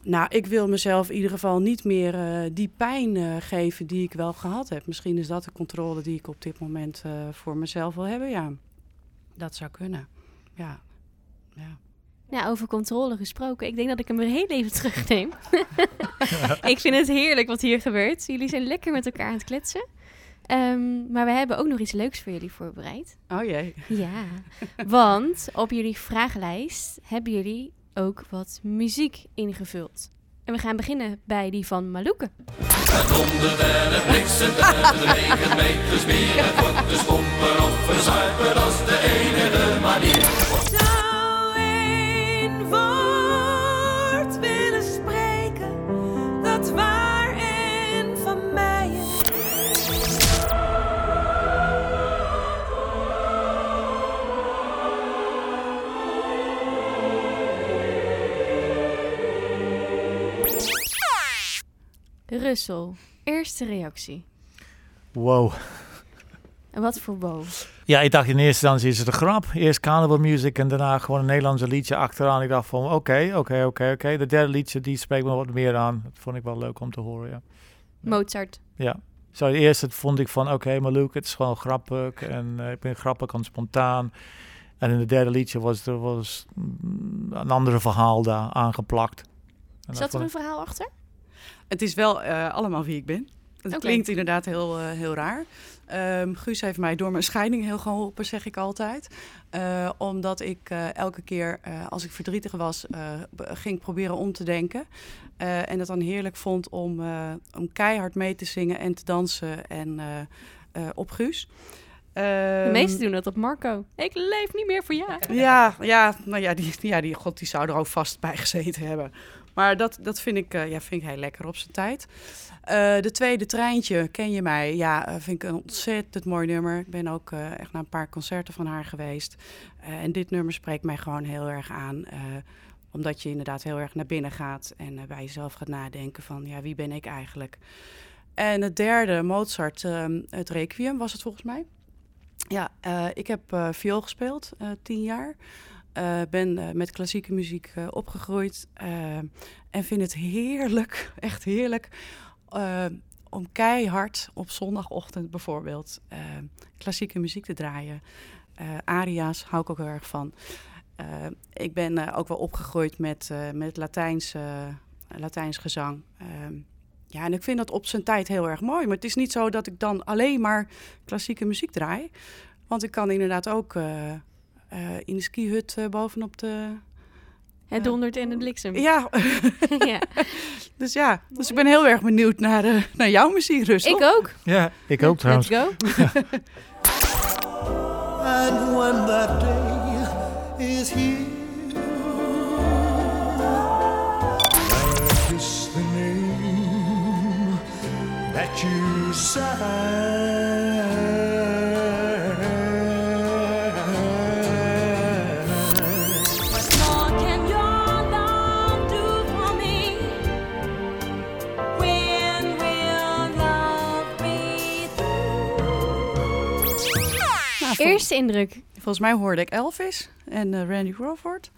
nou, ik wil mezelf in ieder geval niet meer eh, die pijn eh, geven die ik wel gehad heb. Misschien is dat de controle die ik op dit moment eh, voor mezelf wil hebben, ja. Dat zou kunnen, ja. ja. Ja, over controle gesproken. Ik denk dat ik hem weer heel even terugneem. <laughs> ik vind het heerlijk wat hier gebeurt. Jullie zijn lekker met elkaar aan het kletsen. Ehm, maar we hebben ook nog iets leuks voor jullie voorbereid. Oh jee. Ja, want op jullie vragenlijst hebben jullie ook wat muziek ingevuld. En we gaan beginnen bij die van Malouke. zou Russel, eerste reactie. Wow. En wat voor bo? Ja, ik dacht in eerste instantie is het een grap. Eerst carnival music en daarna gewoon een Nederlandse liedje achteraan. Ik dacht van oké, oké, oké, oké. De derde liedje die spreekt me wat meer aan. Dat vond ik wel leuk om te horen, ja. Mozart. Ja. Zo, het eerste vond ik van oké, maar Luke, het is gewoon grappig. En eh, ik ben grappig en spontaan. En in het derde liedje was er was, mm, een andere verhaal daar aangeplakt. En Zat er een verhaal achter? Het is wel eh, allemaal wie ik ben. Het klinkt inderdaad heel, eh, heel raar. Ehm, Guus heeft mij door mijn scheiding heel geholpen, zeg ik altijd. Eh, omdat ik elke keer als ik verdrietig was, ging proberen om te denken. En het dan heerlijk vond om, om keihard mee te zingen en te dansen en, op Guus. De Ehm, meesten doen dat op Marco. Ik leef niet meer voor jou. ja, ja, nou ja, die, ja die, God, die zou er ook vast bij gezeten hebben. Maar dat, dat vind, ik, eh, ja, vind ik heel lekker op zijn tijd. Eh, de tweede treintje, ken je mij? Ja, eh, vind ik een ontzettend mooi nummer. Ik ben ook echt naar een paar concerten van haar geweest. En dit nummer spreekt mij gewoon heel erg aan. omdat je inderdaad heel erg naar binnen gaat en bij jezelf gaat nadenken van, ja, wie ben ik eigenlijk? En het derde, Mozart, ehm, het Requiem was het volgens mij. Ja, ik heb viool gespeeld, tien jaar. Eh, ben eh, met klassieke muziek eh, opgegroeid. en vind het heerlijk, <laughs> echt heerlijk, om keihard op zondagochtend bijvoorbeeld klassieke muziek te draaien. Aria's hou ik ook heel erg van. Ik ben ook wel opgegroeid met, met Latijns, Latijns gezang. Ehm, ja, en ik vind dat op zijn tijd heel erg mooi. Maar het is niet zo dat ik dan alleen maar klassieke muziek draai. Want ik kan inderdaad ook in de skihut eh, bovenop de... Het dondert en het bliksem. Ja, <laughs> <laughs> ja. dus ja. Dus ik ben heel erg benieuwd naar, eh, naar jouw muziek, Russel. Ik ook. Ja, ik ook trouwens. Let's go. <laughs> And when that day is here, the name that you sign. Eerste indruk. Volgens mij hoorde ik Elvis en eh, Randy Crawford.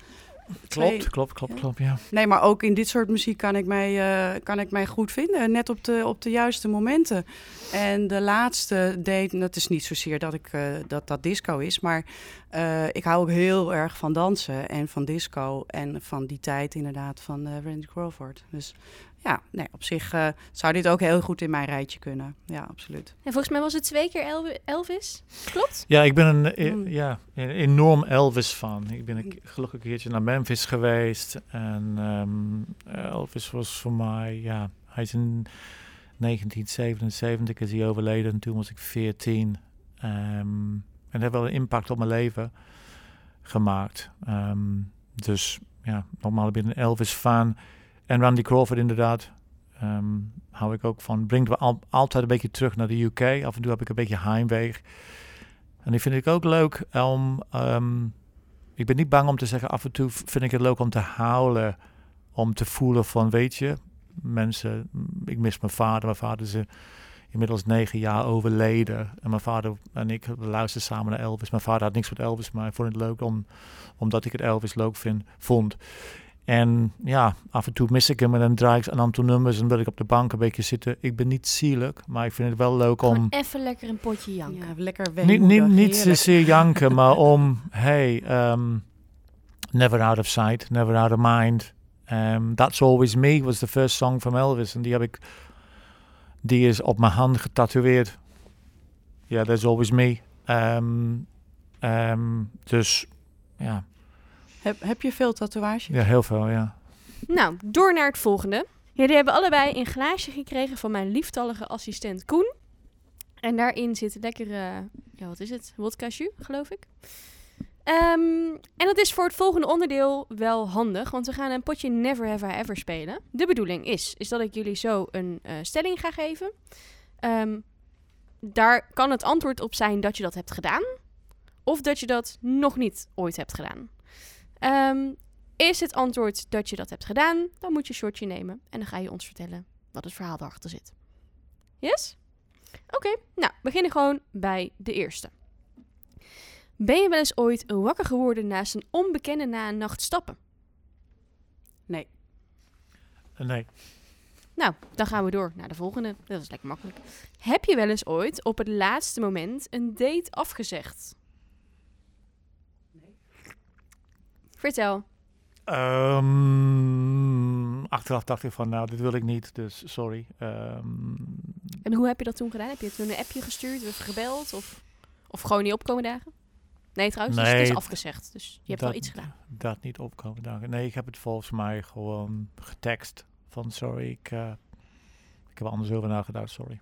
Twee- Klopt, klopt, klopt, Ja. klopt, ja. Nee, maar ook in dit soort muziek kan ik mij, eh, kan ik mij goed vinden. Net op de, op de juiste momenten. En de laatste date, dat is niet zozeer dat ik, eh, dat, dat disco is. Maar eh, ik hou ook heel erg van dansen en van disco. En van die tijd inderdaad van eh, Randy Crawford. Dus ja, nee, op zich eh, zou dit ook heel goed in mijn rijtje kunnen. Ja, absoluut. En volgens mij was het twee keer Elvi- Elvis. Klopt? Ja, ik ben een, eh, Mm. ja, een enorm Elvis-fan. Ik ben een, gelukkig een keertje naar Memphis geweest. En ehm, Elvis was voor mij, ja, hij is in 1977 is hij overleden. En toen was ik 14. Ehm, en dat heeft wel een impact op mijn leven gemaakt. Ehm, dus ja, normaal ben ik een Elvis-fan. En Randy Crawford inderdaad. ehm, hou ik ook van. Brengt me al, altijd een beetje terug naar de UK. Af en toe heb ik een beetje heimwee. En die vind ik ook leuk om. ehm, ik ben niet bang om te zeggen, af en toe vind ik het leuk om te huilen. Om te voelen van, weet je, mensen, ik mis mijn vader. Mijn vader is eh, inmiddels negen jaar overleden. En mijn vader en ik luisterden samen naar Elvis. Mijn vader had niks met Elvis, maar hij vond het leuk om, omdat ik het Elvis leuk vind, vond. En ja, af en toe mis ik hem en dan draai ik een aantal nummers en wil ik op de bank een beetje zitten. Ik ben niet zielig, maar ik vind het wel leuk om... Gewoon even lekker een potje janken. Ja, lekker Niet, niet, weemoedig, niet heerlijk. zozeer <laughs> janken, maar om, hey, um, never out of sight, never out of mind. Um, That's Always Me was the first song from Elvis. En die heb ik, die is op mijn hand getatoeëerd. Ja, yeah, That's Always Me. Um, um, dus, ja, Heb, heb je veel tatoeages? ja, heel veel, ja. Nou, door naar het volgende. Jullie hebben allebei een glaasje gekregen van mijn lieftallige assistent Koen. En daarin zit lekker, eh, ja wat is het? Wodka jus, geloof ik. Ehm, en dat is voor het volgende onderdeel wel handig, want we gaan een potje Never Have I Ever spelen. De bedoeling is, is dat ik jullie zo een eh, stelling ga geven. Ehm, daar kan het antwoord op zijn dat je dat hebt gedaan, of dat je dat nog niet ooit hebt gedaan. Ehm, is het antwoord dat je dat hebt gedaan, dan moet je een shortje nemen en dan ga je ons vertellen wat het verhaal erachter zit. Yes? Oké, nou, we beginnen gewoon bij de eerste. Ben je wel eens ooit wakker geworden naast een onbekende na een nacht stappen? Nee. Nee, Nou, dan gaan we door naar de volgende. Dat is lekker makkelijk. Heb je wel eens ooit op het laatste moment een date afgezegd? Vertel. Um, achteraf dacht ik van, nou, dit wil ik niet, dus sorry. Um, En hoe heb je dat toen gedaan? Heb je toen een appje gestuurd of gebeld? Of, of gewoon niet opkomen dagen? Nee, trouwens, dus het is afgezegd. Dus je hebt dat- wel iets gedaan. Dat niet opkomen dagen. Nee, ik heb het volgens mij gewoon getekst van, sorry, ik, uh, ik heb er anders over nagedacht, sorry.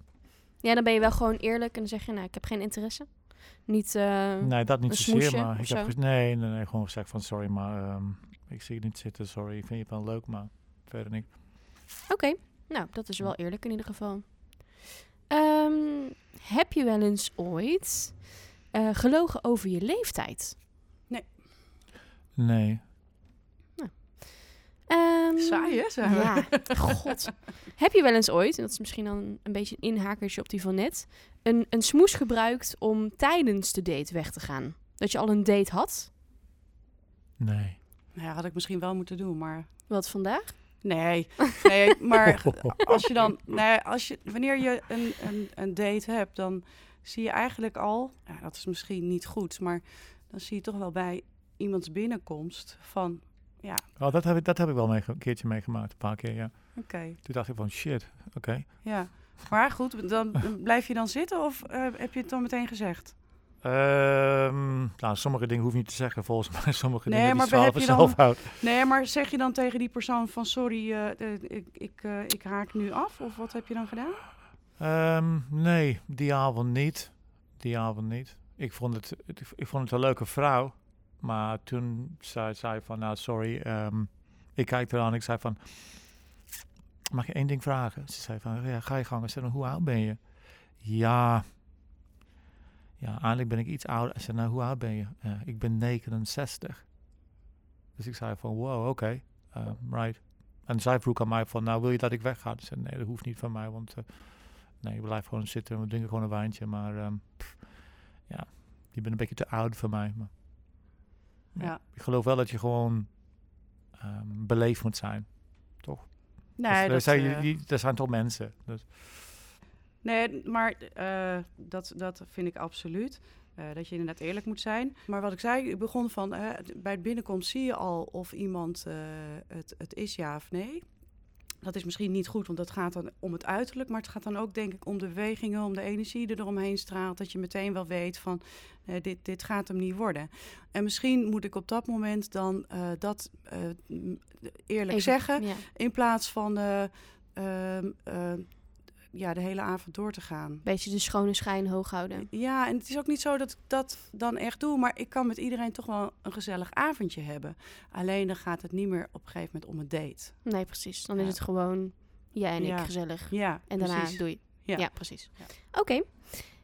Ja, dan ben je wel gewoon eerlijk en dan zeg je, nou, ik heb geen interesse. Niet, uh, Nee, dat niet zozeer, maar ik heb nee, nee, nee, gewoon gezegd van, sorry, maar um, ik zie je niet zitten, sorry. Ik vind je wel leuk, maar verder niet. Oké, nou, dat is wel eerlijk in ieder geval. Um, heb je wel eens ooit uh, gelogen over je leeftijd? Nee. Um, Saai, hè? Zijn we? Ja, god. <laughs> Heb je wel eens ooit, en dat is misschien dan een beetje een inhakertje op die van net, een, een smoes gebruikt om tijdens de date weg te gaan? Dat je al een date had? Nee. Nou ja, had ik misschien wel moeten doen, maar... Wat vandaag? Nee, nee maar <laughs> als je dan... Nee, als je, wanneer je een, een, een date hebt, dan zie je eigenlijk al... Ja, dat is misschien niet goed, maar dan zie je toch wel bij iemands binnenkomst van... Ja, Oh, dat heb ik, dat heb ik wel mee, een keertje meegemaakt, een paar keer, ja. oké. Toen dacht ik van, shit, oké. ja. Maar goed, dan <laughs> blijf je dan zitten of uh, heb je het dan meteen gezegd? Um, nou, sommige dingen hoef je niet te zeggen, volgens mij. <laughs> Sommige nee, dingen maar die je zelf houdt. Nee, maar zeg je dan tegen die persoon van sorry, uh, uh, ik, ik, uh, ik haak nu af? Of wat heb je dan gedaan? Um, nee, die avond niet. Die avond niet. ik vond het, het- ik vond het een leuke vrouw. Maar toen zei zij van, nou sorry, ehm, ik kijk eraan. Ik zei van, mag je één ding vragen? Ze zei van, ja, ga je gang. Ik zei, nou, hoe oud ben je? Ja, ja, eigenlijk ben ik iets ouder. Ik zei, nou, hoe oud ben je? "Ja, ik ben 69. Dus ik zei van, wow, oké, eh, right. En zij vroeg aan mij van, nou, wil je dat ik wegga? Ik zei, nee, dat hoeft niet van mij, want eh, nee, ik blijf gewoon zitten. We drinken gewoon een wijntje, maar ehm, ja, je bent een beetje te oud voor mij. Ja. Ik geloof wel dat je gewoon ehm, beleefd moet zijn. Nee, Dus er, dat, zijn, eh, die- er zijn toch mensen. Dus, Nee, maar eh, dat, dat vind ik absoluut. Eh, dat je inderdaad eerlijk moet zijn. Maar wat ik zei, ik begon van... bij het binnenkomst zie je al of iemand het, het is ja of nee. Dat is misschien niet goed, want dat gaat dan om het uiterlijk. Maar het gaat dan ook, denk ik, om de bewegingen, om de energie die er omheen straalt. Dat je meteen wel weet van, eh, dit, dit gaat hem niet worden. En misschien moet ik op dat moment dan eh, dat eh, eerlijk Even- zeggen. Ja. In plaats van eh, ehm, eh, ja, de hele avond door te gaan. Beetje de schone schijn hoog houden. Ja, en het is ook niet zo dat ik dat dan echt doe, maar ik kan met iedereen toch wel een gezellig avondje hebben. Alleen dan gaat het niet meer op een gegeven moment om een date. Nee, precies. Dan is het gewoon jij en Ja. ik gezellig. Ja, En daarna precies. doei. Ja, Ja. precies. Ja. Oké.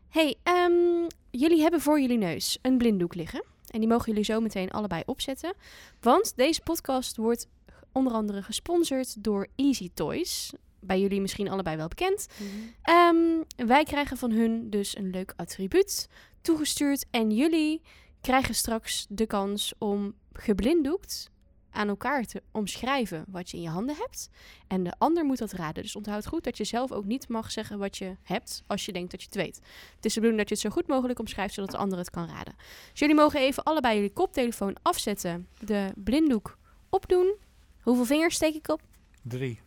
Hey, ehm, jullie hebben voor jullie neus een blinddoek liggen. En die mogen jullie zo meteen allebei opzetten. Want deze podcast wordt onder andere gesponsord door Easy Toys. Bij jullie misschien allebei wel bekend. Mhm. Ehm, wij krijgen van hun dus een leuk attribuut toegestuurd. En jullie krijgen straks de kans om geblinddoekt aan elkaar te omschrijven wat je in je handen hebt. En de ander moet dat raden. Dus onthoud goed dat je zelf ook niet mag zeggen wat je hebt als je denkt dat je het weet. Het is de bedoeling dat je het zo goed mogelijk omschrijft, zodat de ander het kan raden. Dus jullie mogen even allebei jullie koptelefoon afzetten, de blinddoek opdoen. Hoeveel vingers steek ik op? drie.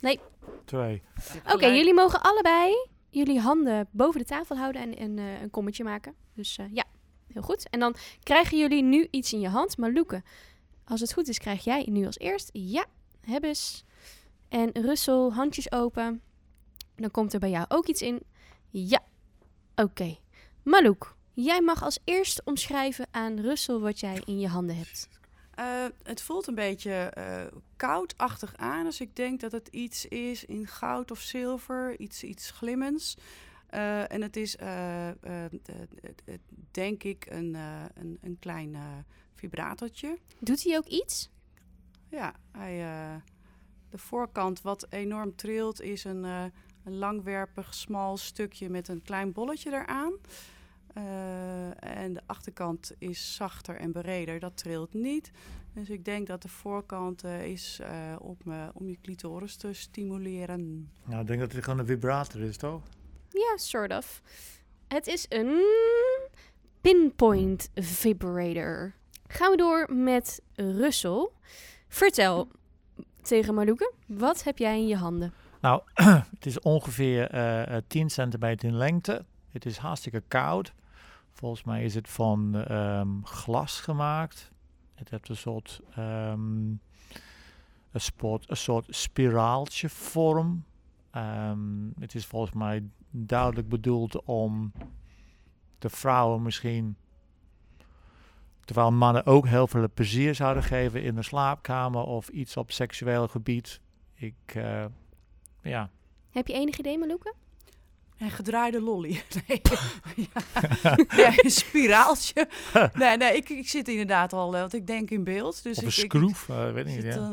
Nee. Twee. Oké, jullie mogen allebei jullie handen boven de tafel houden en, en eh, een kommetje maken. Dus eh, ja, heel goed. En dan krijgen jullie nu iets in je hand. Maar Loeke, als het goed is, krijg jij nu als eerst. Ja, hebbes. En Russel, handjes open. Dan komt er bij jou ook iets in. Ja, oké. Malouk, jij mag als eerst omschrijven aan Russel wat jij in je handen hebt. Eh, het voelt een beetje eh, koudachtig aan. Dus ik denk dat het iets is in goud of zilver, iets, iets glimmends. Eh, en het is, denk ik, een, een, een klein vibratortje. Doet hij ook iets? Ja, hij, de voorkant wat enorm trilt is een, een langwerpig, smal stukje met een klein bolletje eraan. Eh, en de achterkant is zachter en breder, dat trilt niet. Dus ik denk dat de voorkant eh, is eh, om, eh, om je clitoris te stimuleren. Nou, ik denk dat het gewoon een vibrator is, toch? Ja, sort of. Het is een pinpoint vibrator. Gaan we door met Russell. Vertel tegen Malouke, wat heb jij in je handen? Nou, <clears throat> het is ongeveer eh, eh, 10 centimeter in lengte. Het is hartstikke koud. Volgens mij is het van ehm, glas gemaakt. Het heeft een soort, ehm, een, soort spiraaltje vorm. Ehm, het is volgens mij duidelijk bedoeld om de vrouwen misschien, terwijl mannen ook heel veel plezier zouden geven in de slaapkamer of iets op seksueel gebied. Ik, eh, ja, Heb je enig idee, Malouke? En gedraaide lolly. <laughs> Nee, <laughs> ja. nee een spiraaltje. Nee, nee ik, ik zit inderdaad al, eh, want ik denk in beeld. Dus of een ik, ik- schroef, eh, weet ik niet. zit, Ja. eh,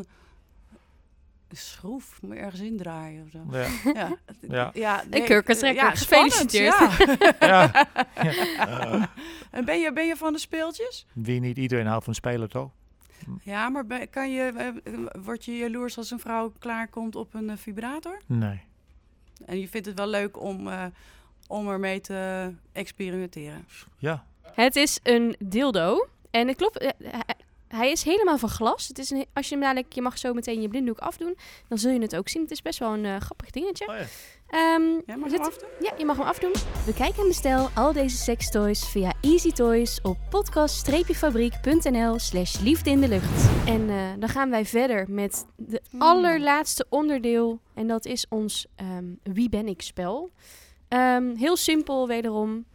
een schroef, moet je ergens indraaien of zo. Ja. <laughs> Ja, Ja. ja Een kurkentrekker. ja, Gefeliciteerd. ja. Ja. en ben je, ben je van de speeltjes? Wie niet iedereen houdt van spelen, toch? Ja, maar ben- kan je, word je jaloers als een vrouw klaarkomt op een vibrator? Nee. En je vindt het wel leuk om, eh, om ermee te experimenteren. Ja. Het is een dildo. En het klopt, eh, hij- is helemaal van glas. Het is een, als je hem dadelijk, je mag zo meteen je blinddoek afdoen, dan zul je het ook zien. Het is best wel een eh, grappig dingetje. Oh ja. Ehm, Ja, mag ik afdoen? Ja, je mag hem afdoen. Bekijk en bestel al deze sextoys via Easy Toys op podcast-fabriek.nl slash liefde in de lucht. En eh, dan gaan wij verder met de Hmm. allerlaatste onderdeel. En dat is ons ehm, Wie ben ik spel. Ehm, heel simpel wederom.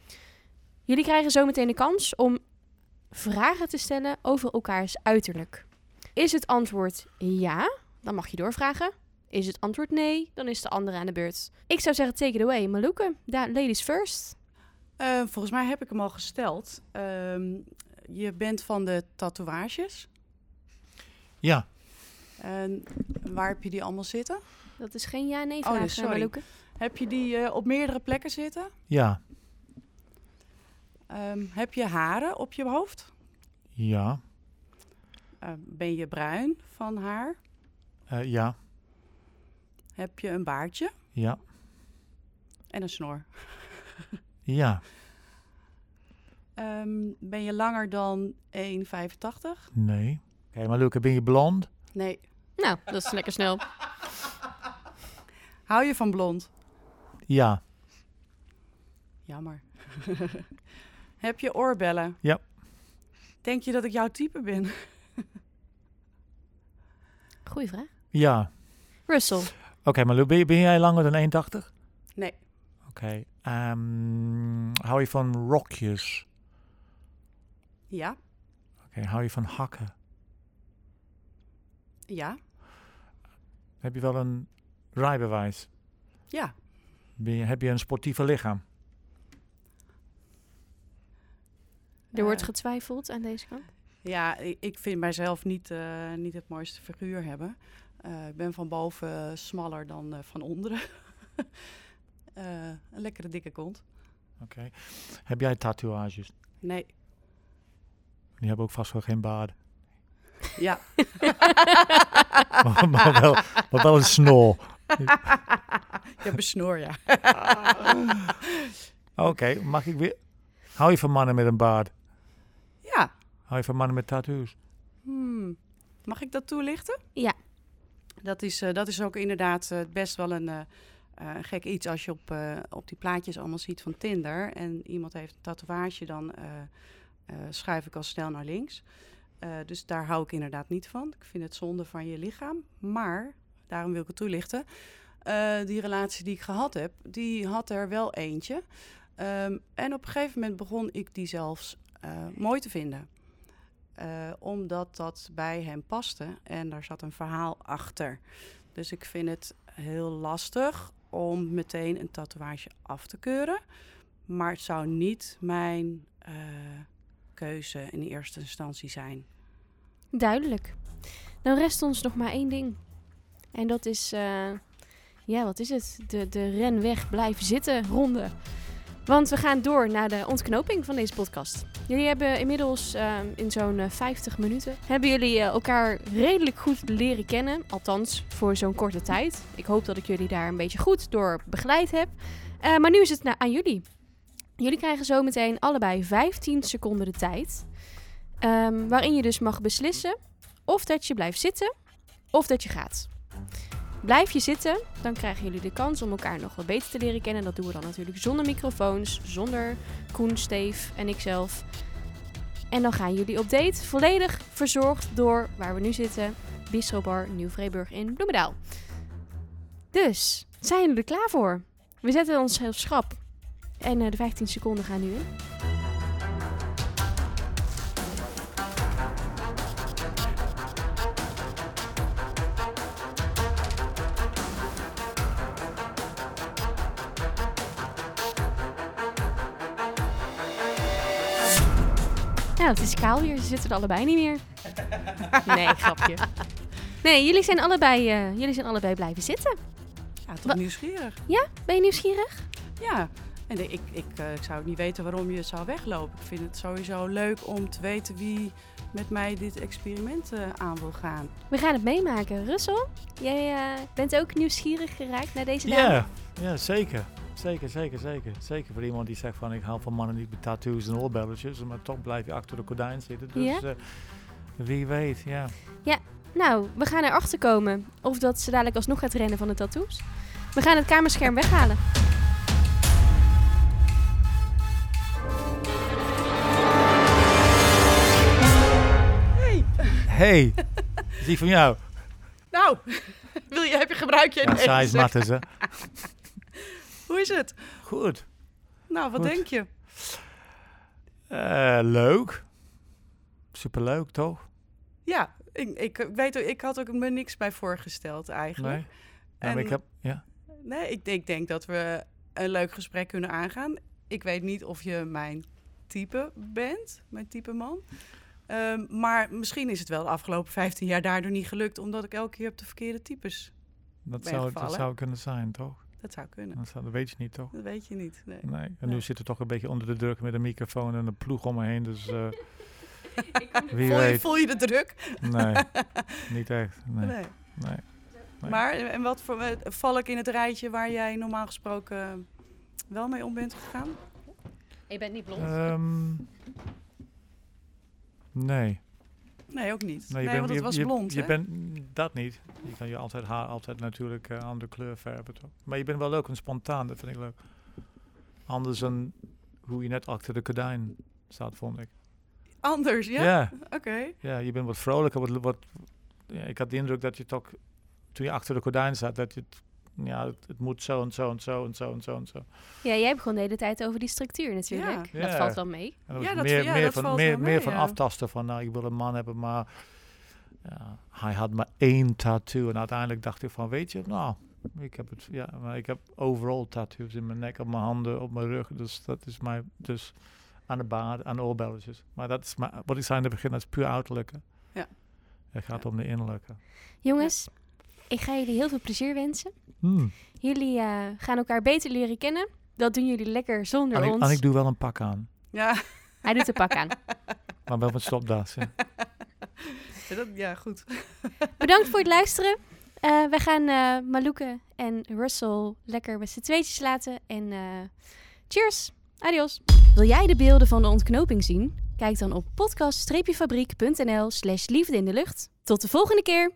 Jullie krijgen zometeen de kans om vragen te stellen over elkaars uiterlijk. Is het antwoord ja, dan mag je doorvragen. Is het antwoord nee, dan is de andere aan de beurt. Ik zou zeggen, take it away. Maluke, da- ladies first. Eh, volgens mij heb ik hem al gesteld. Ehm, je bent van de tatoeages. Ja, En waar heb je die allemaal zitten? Dat is geen ja-nee Oh, nee, eh, sorry. Maluke. Heb je die eh, op meerdere plekken zitten? ja, Ehm, heb je haren op je hoofd? ja, ben je bruin van haar? eh, ja, Heb je een baardje ja, en een snor? ja, Ehm, ben je langer dan 1,85? nee. Oké, maar Luca, ben je blond? Nee. Nou, dat is lekker snel. Hou je van blond? Ja, Jammer. <laughs> heb je oorbellen? Ja. Denk je dat ik jouw type ben? Goeie vraag. ja. Russell. Oké, maar ben, je- ben jij langer dan 1,80? Nee. Oké. ehm, hou je van rokjes? Ja. Oké, hou je van hakken? Ja. Heb je wel een rijbewijs? Ja. Ben je, heb je een sportieve lichaam? Er wordt Eh, getwijfeld aan deze kant. Ja, ik, ik vind mijzelf niet, eh, niet het mooiste figuur hebben. Eh, ik ben van boven smaller dan eh, van onderen. <laughs> Eh, een lekkere dikke kont. Oké. Heb jij tatoeages? Nee. Die hebben ook vast wel geen baard. Ja. <laughs> maar, maar wel, maar wel een snor. Ik heb een snor, ja. <laughs> Oké, mag ik weer... Hou je van mannen met een baard? Ja. Hou je van mannen met tattoos? Hmm. Mag ik dat toelichten? Ja. Dat is, eh, dat is ook inderdaad eh, best wel een eh, eh, gek iets als je op, op die plaatjes allemaal ziet van Tinder en iemand heeft een tatoeage, dan schuif ik al snel naar links. Dus daar hou ik inderdaad niet van. Ik vind het zonde van je lichaam. Maar, daarom wil ik het toelichten, die relatie die ik gehad heb, die had er wel eentje. Ehm, en op een gegeven moment begon ik die zelfs mooi te vinden. Eh, omdat dat bij hem paste en daar zat een verhaal achter. Dus ik vind het heel lastig om meteen een tatoeage af te keuren. Maar het zou niet mijn eh, keuze in eerste instantie zijn. Duidelijk. Dan rest ons nog maar één ding. En dat is, eh, ja, wat is het? De, de renweg blijven zitten ronde. Want we gaan door naar de ontknoping van deze podcast. Jullie hebben inmiddels eh, in zo'n eh, 50 minuten... hebben jullie eh, elkaar redelijk goed leren kennen. Althans, voor zo'n korte tijd. Ik hoop dat ik jullie daar een beetje goed door begeleid heb. Eh, maar nu is het aan jullie. Jullie krijgen zometeen allebei 15 seconden de tijd. Ehm, waarin je dus mag beslissen of dat je blijft zitten of dat je gaat. Blijf je zitten, dan krijgen jullie de kans om elkaar nog wat beter te leren kennen. Dat doen we dan natuurlijk zonder microfoons, zonder Koen, Steef en ikzelf. En dan gaan jullie op date, volledig verzorgd door waar we nu zitten, Bistro Bar Nieuw-Vreeburg in Bloemendaal. Dus, zijn jullie er klaar voor? We zetten ons heel schrap. En eh, de 15 seconden gaan nu in. Ja, het is kaal hier. Ze zitten er allebei niet meer. Nee, grapje. Nee, jullie zijn allebei, eh, jullie zijn allebei blijven zitten. Ja, toch Wa- nieuwsgierig. Ben je nieuwsgierig? Ja, en ik, ik, eh, ik zou niet weten waarom je zou weglopen. Ik vind het sowieso leuk om te weten wie met mij dit experiment eh, aan wil gaan. We gaan het meemaken. Russell, jij eh, bent ook nieuwsgierig geraakt naar deze dame? Ja, ja, zeker. Zeker, zeker, zeker. Zeker voor iemand die zegt van ik hou van mannen niet met tattoos en oorbelletjes, maar toch blijf je achter de gordijn zitten. Dus Ja? eh, wie weet, ja. Nou, we gaan erachter komen of dat ze dadelijk alsnog gaat rennen van de tattoos. We gaan het kamerscherm weghalen. Hey, is die van jou? Nou, wil je, heb je gebruik je Ja, saai is hè? Hoe is het? Goed. Nou, wat Goed. denk je? Eh, leuk. Superleuk, toch? Ja, ik, ik, weet, ik had ook me niks bij voorgesteld eigenlijk. Nee? En- ik heb, ja. Nee, ik, ik denk dat we een leuk gesprek kunnen aangaan. Ik weet niet of je mijn type bent, mijn type man. Ehm, maar misschien is het wel de afgelopen 15 jaar daardoor niet gelukt, omdat ik elke keer op de verkeerde types. Dat zou, dat zou kunnen zijn, toch? Dat zou kunnen. Dat, zou- dat weet je niet, toch? Dat weet je niet. Nee. Nee. En Nee. nu zit het toch een beetje onder de druk met een microfoon en een ploeg om me heen. Dus eh, <laughs> wie Voel, je, voel je de druk? Nee, <laughs> niet echt. Nee. Nee. nee. Nee. Maar en wat voor, eh, val ik in het rijtje waar jij normaal gesproken wel mee om bent gegaan? Je bent niet blond. Ehm, nee. Nee, ook niet. Nee, Nee, je bent, want het was je, blond, Je bent dat niet. Je kan je altijd haar altijd natuurlijk eh, aan de kleur verven. Toch? Maar je bent wel leuk en spontaan, dat vind ik leuk. Anders dan hoe je net achter de gordijn staat, vond ik. Anders, ja? ja, Oké. ja, je bent wat vrolijker. Wat, wat, ja, ik had de indruk dat je toch, toen je achter de gordijn zat, dat je het, ja, het, het moet zo en zo en zo en zo en zo en zo. Ja, jij begon de hele tijd over die structuur natuurlijk. Ja. Dat Ja. valt wel mee. Dat Ja, dat- meer, ja, meer dat van, valt meer, wel meer mee, van ja. aftasten van, nou, ik wil een man hebben, maar ja, hij had maar één tattoo. En uiteindelijk dacht ik van, weet je, nou, ik heb het, ja, maar ik heb overal tattoos in mijn nek, op mijn handen, op mijn rug. Dus dat is mijn, dus aan de baard, aan de oorbelletjes. Maar dat is maar, wat ik zei in het begin, dat is puur uiterlijke. Ja. Het gaat Ja. om de innerlijke. Jongens, ik ga jullie heel veel plezier wensen. Hmm. Jullie eh, gaan elkaar beter leren kennen. Dat doen jullie lekker zonder ons. en ik doe wel een pak aan, Ja. Hij doet de pak aan. <laughs> maar wel met stopdas. Ja. Ja, dat, ja, goed. Bedankt voor het luisteren. Eh we gaan eh Malouke en Russell lekker met z'n tweetjes laten. En eh, cheers. Adios. Wil jij de beelden van de ontknoping zien? Kijk dan op podcast-fabriek.nl slash liefde in de lucht. Tot de volgende keer.